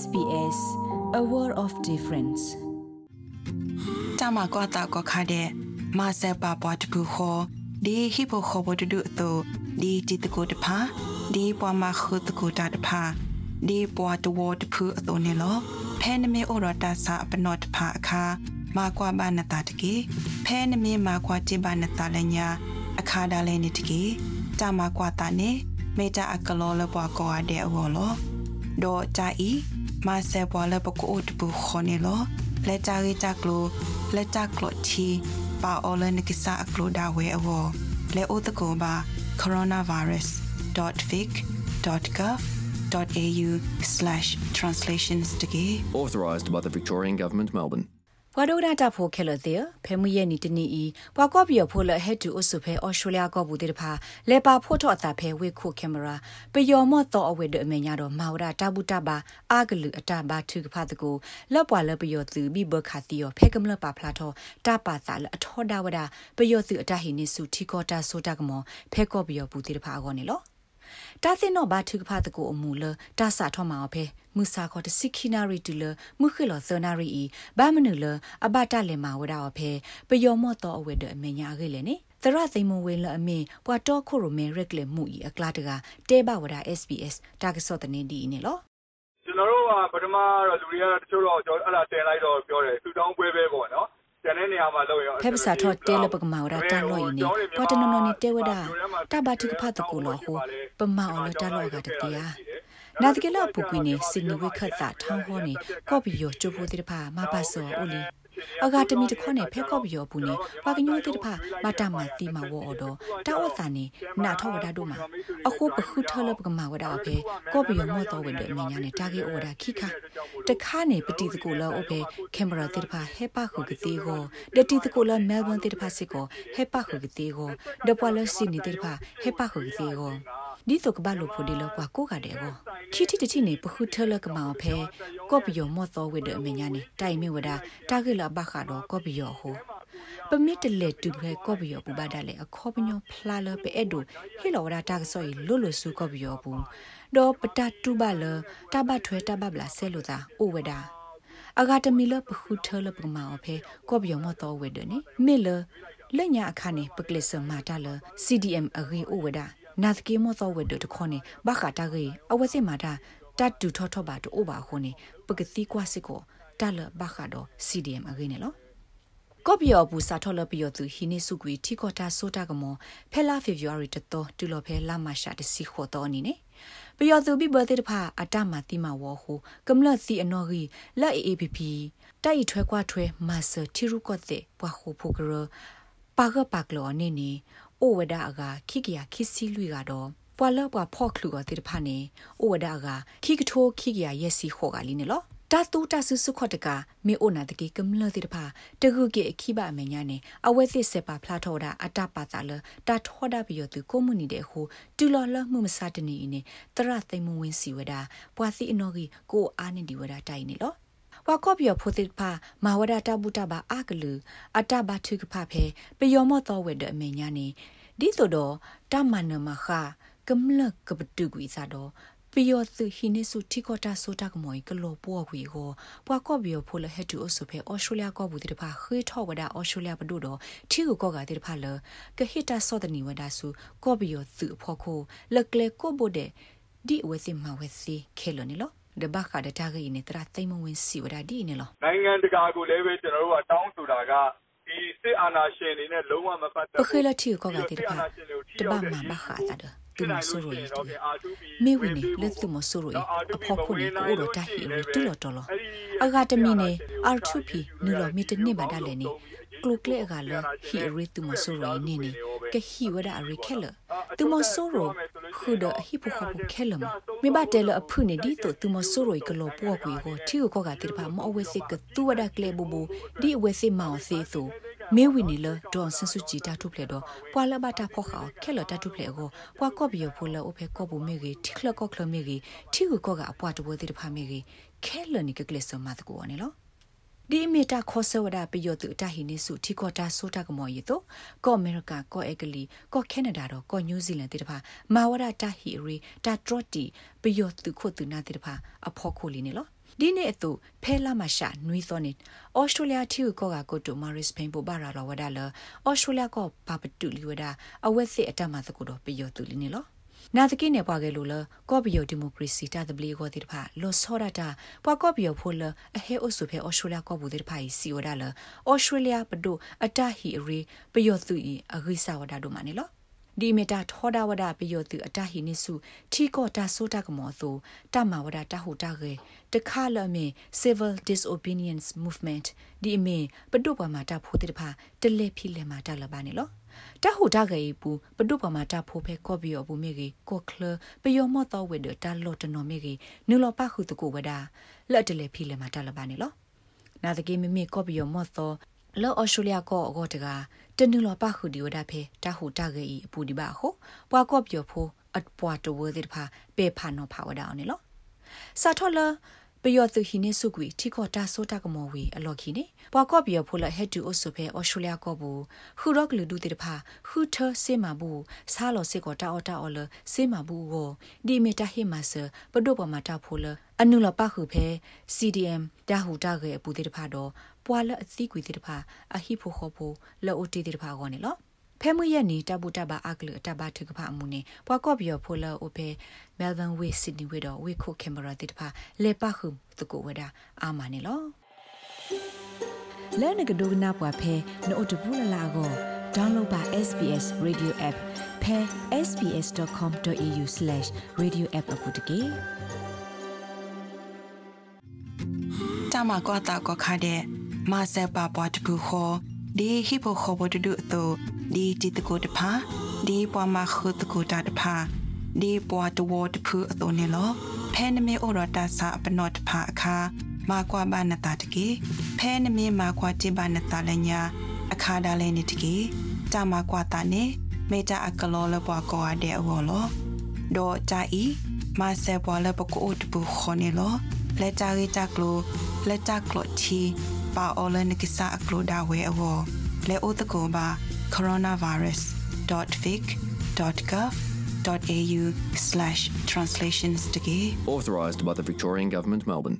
SBS a world of difference တမကွာတာကခါတဲ့မဆပ်ပါပွားတပူခေါ်ဒီဟိပိုခေါ်ဘဒုတို့ဒီတိတကိုတဖာဒီပွားမခုတကိုတာတဖာဒီပွားတဝတဖူအသွနေလောဖဲနမေဩရတာစာပနောတဖာအခါမာကွာဘာနတာတကေဖဲနမေမာကွာတိဘာနတာလညာအခါဒါလဲနေတကေတာမာကွာတာနေမေတာအကလောလပွားကောအတဲ့အဝလောဒေါ် ကြအီမာဆေပွားလပကိုတ်ဘူခေါနေလောလက်ကြရီကြကလိုလက်ကြကလိုတီပါအော်လနကိစာအကလိုဒါဝဲအဝလဲအိုတကောပါ coronavirus.vic.gov.au/translations တကေ Authorised by the Victorian Government, Melbourne. ဘွာဒိုဒတာဖိုခဲလတဲ့ဖဲမရဲ့နီတနီဤဘွာကော့ပီယဖိုလဟက်တူအဆုဖဲအော်စတြေးလျကောဘူးတဲ့ဖာလေပါဖိုထော့အတာဖဲဝေခုကင်မရာပယောမော့တော့အဝဲတဲ့အမေညာတော့မာဝရတာဘူးတာပါအာဂလူအတာဘာထုကဖာတကိုလက်ပွာလက်ပယောသူဘိဘခါတီယောဖဲကမလပါဖလာထောတာပါတာလအထောဒါဝဒပယောသူအတာဟိနေစုထီကောတာဆိုတာကမောဖဲကော့ပီယောဘူးတဲ့ဖာကောနေလော တာသိနောဘာထုကဖာတကိုအမူလတာစာထောမှာဖဲမူစာခေါ်တစိခိနာရီတူလမှုခိလောသနာရီဤဘာမနုလအဘတာလေမာဝဒါဖဲပယောမော့တော့အဝဲတဲ့အမညာခဲ့လေနေသရသိမ်မဝေလအမင်းပွာတော့ခုရမဲရက်လေမှုဤအကလာတကတဲဘဝဒါ SBS တာကစောတနေဒီနေလောကျွန်တော်တို့ကပထမတော့လူတွေကတချို့တော့အဲ့ဒါတင်လိုက်တော့ပြောတယ်ဆူတောင်းပွဲပဲပေါ့နော် ကျန်တဲ့နေရာမှာလုပ်ရောဖက်ပစာထော့တဲလပကမာဝရတာလို့နေပတ်တနနနေတဲဝဒတဘတိကဖတ်တကူလို့ဟိုပမာအော်လတာလို့ကတတရားနာတကလပူကွီနေစင်နဝခတ်တာထောင်းဟောနေကော့ပီယောချိုဖိုတိတဖာမပါဆောအိုလီ အဂါတမီတခွနဲ့ဖဲကော့ပီယောဘူးနေပါကညိုတိတဖာမတာမတီမဝော်တော့တာဝစာနေနာထောဝဒတို့မှာအခုပခုထလပကမာဝဒအဖေကော့ပီယောမော့တော်ဝင်တဲ့အမညာနဲ့တာဂေအိုဒါခိခါတခါနေပတိတကူလောအဖေကင်မရာတိတဖာဟေပါခုကတိကိုဒတိတကူလောမဲလ်ဘန်တိတဖာစစ်ကိုဟေပါခုကတိကိုဒပွာလစီနီတိတဖာဟေပါခုကတိကိုဒီတော့ကဘာလို့ဖို့ဒီလောက်ကွာကိုကတဲ့ကို ခီတီတတိနေပခုထလကမောဖဲကော့ပီယောမော့တော်ဝဲတဲ့အမညာနေတိုင်မြဝဒတာဂေလာဘခါတော့ကော့ပီယောဟိုပမစ်တလေတူဖဲကော့ပီယောပူပါဒါလေအခေါပညောဖလာလပဲအဲ့ဒိုဟီလောဝဒတာကဆော်ရီလွတ်လွတ်ဆူကော့ပီယောဘူးတော့ပတတူပါလတဘထွဲတဘဗလာဆဲလို့သာအိုဝဒါအဂါတမီလပခုထလပမောဖဲကော့ပီယောမော့တော်ဝဲတဲ့နေမေလလက်ညာအခါနေပကလစ်စမာတာလ CDM အဂေအိုဝဒါ နာသကေမောသောဝဲဒတခေါနေဘခတာကေအဝစီမာတာတတ်တူထောထောပါတူအိုပါခုနေပကတိကွာစစ်ကိုတလဘခတော့ CDM အကိနေလောကော့ပီယောဘူးစာထော်လပီယောသူဟိနေစုကွေထီကောတာဆိုတာကမောဖဲလာဖေဗူရီတတော်တူလော်ဖဲလာမရှာတစီခေါ်တော်နေနေပီယောသူဘိဘသေးတဖာအတမတိမဝဟုကမလစီအနော်ကြီးလက် AAPP တိုက်ထွဲကွာထွဲမာဆာတီရုကော့တဲ့ပွားဟုဖိုကရပါကပါကလောနေနေ အိုဝဒအကခိကရခိစီလူကတော့ပွာလပွာဖော့ခလူကတိတဖာနေအိုဝဒအကခိကထိုးခိကရရက်စီခေါ်ကလေးနေလောတတူတဆူစုခွတ်တကမေအိုနာတကေကမလတိတဖာတကုကေခိဘအမညာနေအဝဲစစ်စပါဖလာထောတာအတပါတာလတာထောတာပြီးရသူကိုမှုနေတဲ့ဟိုတူလော်လမှုမစတနေနေတရသိမ်မဝင်းစီဝဒပွာစီအနော်ကြီးကိုအားနေဒီဝဒတိုင်နေလော ဝါကော့ပြဖိုတိဖာမာဝဒတာဘူတာဘာအာကလူအတဘာထုကဖဖဲပယောမောတော်ဝဲတဲ့အမေညာနေဒီဆိုတော့တမနမခကမလကပတုကွေစားတော့ပယောသူဟိနေစုတီကောတာဆိုတာကမွိကလောပေါ်ခွေကိုပွာကော့ဘီယဖိုလဟက်တူအဆုဖဲအော်စတြေးလျကောဘူးတိဖာခေထောဝဒအော်စတြေးလျဘဒုတော့ထီကိုကောကတိဖာလကဟစ်တာစောဒနီဝဒါစုကော့ဘီယောသူဖို့ခိုလက်ကလေကိုဘိုတဲ့ဒီဝစီမဝစီခဲလနီလော ဒဘခါဒတာဂိနေတရာသိမဝင်စီဝဒဒီနေလောနိုင်ငံတကာကိုလည်းပဲကျွန်တော်တို့ကတောင်းဆိုတာကဒီစစ်အာဏာရှင်တွေနဲ့လုံးဝမပတ်သက်ဘူးပခေလတီကိုကတိတပါတဘာမဘခါတာဒသူမဆိုရိုမေဝနေလက်သူမဆိုရိုအဖို့ခုနေကိုရတာဟီရီတူလော်တော်လောအဂါတမီနေ R2P နူလော်မီတနစ်ပါဒါလည်းနေကလုကလေကလည်းဟီရီသူမဆိုရိုနေနေကဟီဝဒအရိခဲလသူမဆိုရို ခုဒဟိပခပခဲလမမေဘတဲလအဖုနေဒီတိုသူမဆိုရိုကလောပွားကွေကိုတီကိုကတိဖာမအဝဲစစ်ကသူဝဒကလေဘူဘူဒီအဝဲစစ်မောင်စေသူမေဝီနီလဒေါန်ဆဆူဂျီတာထုပလေတော့ပွာလဘတာဖောခါခဲလတာထုပလေကိုပွာကော့ဘီယဖိုလအိုဖေကော့ဘူမေကြီးထိခလကော့ခလမေကြီးထိကိုကော့ကအပွားတဘိုတိတဖာမေကြီးခဲလနီကကလစ်ဆမတ်ကိုအနေလော ဒီအမီတာခေါ်ဆဝဒပယောတုတဟိနေစုတီကောတာဆိုတာကမော်ရီတော့ကောအမေရိကကောအက်ကလီကောကနေဒါတော့ကောနယူးဇီလန်တိတဖာမာဝရတာဟီရီတာထရတီပယောတုခုတ်တူနာတိတဖာအဖော်ခိုလီနေလောဒီနေ့အတူဖဲလာမရှာနွီသောနေဩစတြေးလျထီကိုကကိုတိုမာရစ်ဖိန်ပိုဘာရာလောဝဒါလဩစတြေးလျကောပါပတူလီဝဒါအဝက်စစ်အတမသကုတော့ပယောတုလီနေလော နာတကိနေပွားကလေးလိုလကော့ဘီယိုဒီမိုကရေစီတာတဘလီကိုတိတဖာလောဆောရတာပွာကော့ဘီယိုဖိုလအဟဲအိုဆုဖဲအော်စတြေးလျကော့ဘူးတိတဖာဤစီဝဒါလအော်စတြေးလျပဒိုအတဟီရီပယောသူဤအဂိဆာဝဒါဒိုမနေလောဒီမီတာထောဒဝဒပယောသူအတဟိနိစုထီကောတာဆိုတာကမောသူတမဝဒတဟုတကေတခါလမေ civil disobedience movement ဒီအမေပဒုပမာတာဖိုတိတဖာတလေဖိလေမာတာလပါနေလော တဟုတကေပူပဒုပမာတာဖိုဖဲကော့ဘီယောဘူးမေကေကော့ကလပယောမောတော်ဝေဒတာလော့တနော်မေကေနူလောပခုတကိုဝဒါလက်တလေဖိလေမာတာလပါနေလောနာတကေမမေကော့ဘီယောမောတော်လောအော်စတြေးလျကောအကောတကတနူလပခုဒီဝဒဖေတဟုတကေဤအပူဒီပါဟောပွာကော့ပြောဖိုအတ်ပွာတဝဲတဲ့ဖာပေဖာနောဖာဝဒါအောင်နော်စာထော်လ ပယောသူဟိနေစုကွေထိခေါ်တာဆိုတာကမောဝေအလော်ခီနေပွာကော့ပြောဖိုလဟက်တူအိုဆိုဖေအော်စတြေးလျကောဘူခူရော့ကလူဒူတဲ့ဖာခူထဆေမာဘူးဆာလောစေကောတာအော်တာအော်လဆေမာဘူးကိုဒီမီတာဟိမဆပဒုပမာတာဖိုလအနုလပခုဖေ CDM တာဟူတာကေပူတဲ့ဖာတော့ပွာလအသိကွေတဲ့ဖာအဟိဖိုခောဖိုလောအိုတီတဲ့ဖာကောနေလော ဖဲမွေရနေတပူတပါအကလတပါထကဖအမှုနေပွာကော့ပြောဖိုလာအိုဖေမဲလ်ဘန်ဝေးစစ်နီဝေတော့ဝေခုကင်မရာတိတဖာလေပါခုတကိုဝဒါအာမနေလောလဲနကဒိုကနာပွားဖဲနို့တပူလလာကို download ပါ SBS radio app ဖဲ sbs.com.au/radioapp အပုတ်တကေတာမကွာတာကွာခါတဲ့မဆက်ပါပွားတပူခေါ်ဒီဟိပိုခေါ်ဘဒဒုအတူ ဒီတီတကိုတဖာဒီပွားမခုတကိုတာတဖာဒီပွားတဝတဖူအတူနေလောဖဲနမေဩရတာစာပနောတဖာအခါမာကွာဘာနတာတကေဖဲနမေမာကွာတိဘာနတာလညာအခါဒါလဲနေတကေတာမကွာတာနေမေတာအကလောလပွားကောအတဲ့အဝလောဒေါ်ကြဤမဆေပွားလပကိုတပူခေါနေလောလက်ကြရီကြကလိုလက်ကြကလိုချီပါအော်လနကိစာအကလိုဒါဝဲအဝလဲအိုတကောပါ coronavirus.vic.gov.au/translations တကေ Authorised by the Victorian Government, Melbourne.